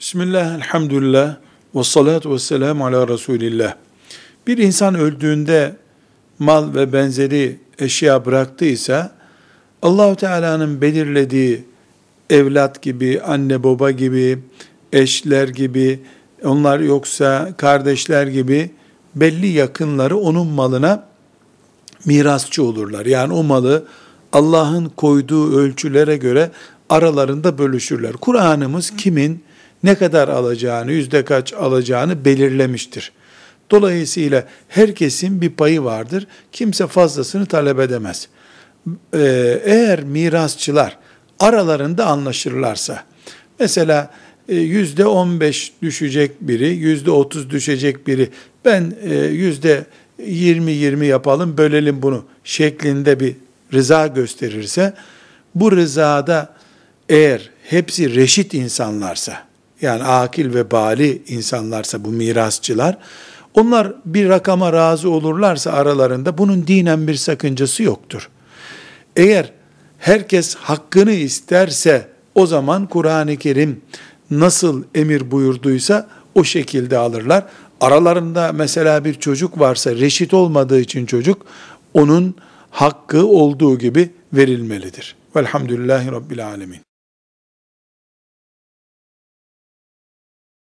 Bismillah, elhamdülillah, ve salatu ve selamu ala Resulillah. Bir insan öldüğünde mal ve benzeri eşya bıraktıysa, Allahu Teala'nın belirlediği evlat gibi, anne baba gibi, eşler gibi, onlar yoksa kardeşler gibi belli yakınları onun malına mirasçı olurlar. Yani o malı Allah'ın koyduğu ölçülere göre aralarında bölüşürler. Kur'an'ımız kimin ne kadar alacağını, yüzde kaç alacağını belirlemiştir. Dolayısıyla herkesin bir payı vardır. Kimse fazlasını talep edemez. Ee, eğer mirasçılar aralarında anlaşırlarsa, mesela e, yüzde on beş düşecek biri, yüzde otuz düşecek biri, ben e, yüzde yirmi yirmi yapalım, bölelim bunu şeklinde bir rıza gösterirse, bu rızada eğer hepsi reşit insanlarsa, yani akil ve bali insanlarsa bu mirasçılar, onlar bir rakama razı olurlarsa aralarında bunun dinen bir sakıncası yoktur. Eğer herkes hakkını isterse o zaman Kur'an-ı Kerim nasıl emir buyurduysa o şekilde alırlar. Aralarında mesela bir çocuk varsa reşit olmadığı için çocuk onun hakkı olduğu gibi verilmelidir. Velhamdülillahi Rabbil Alemin.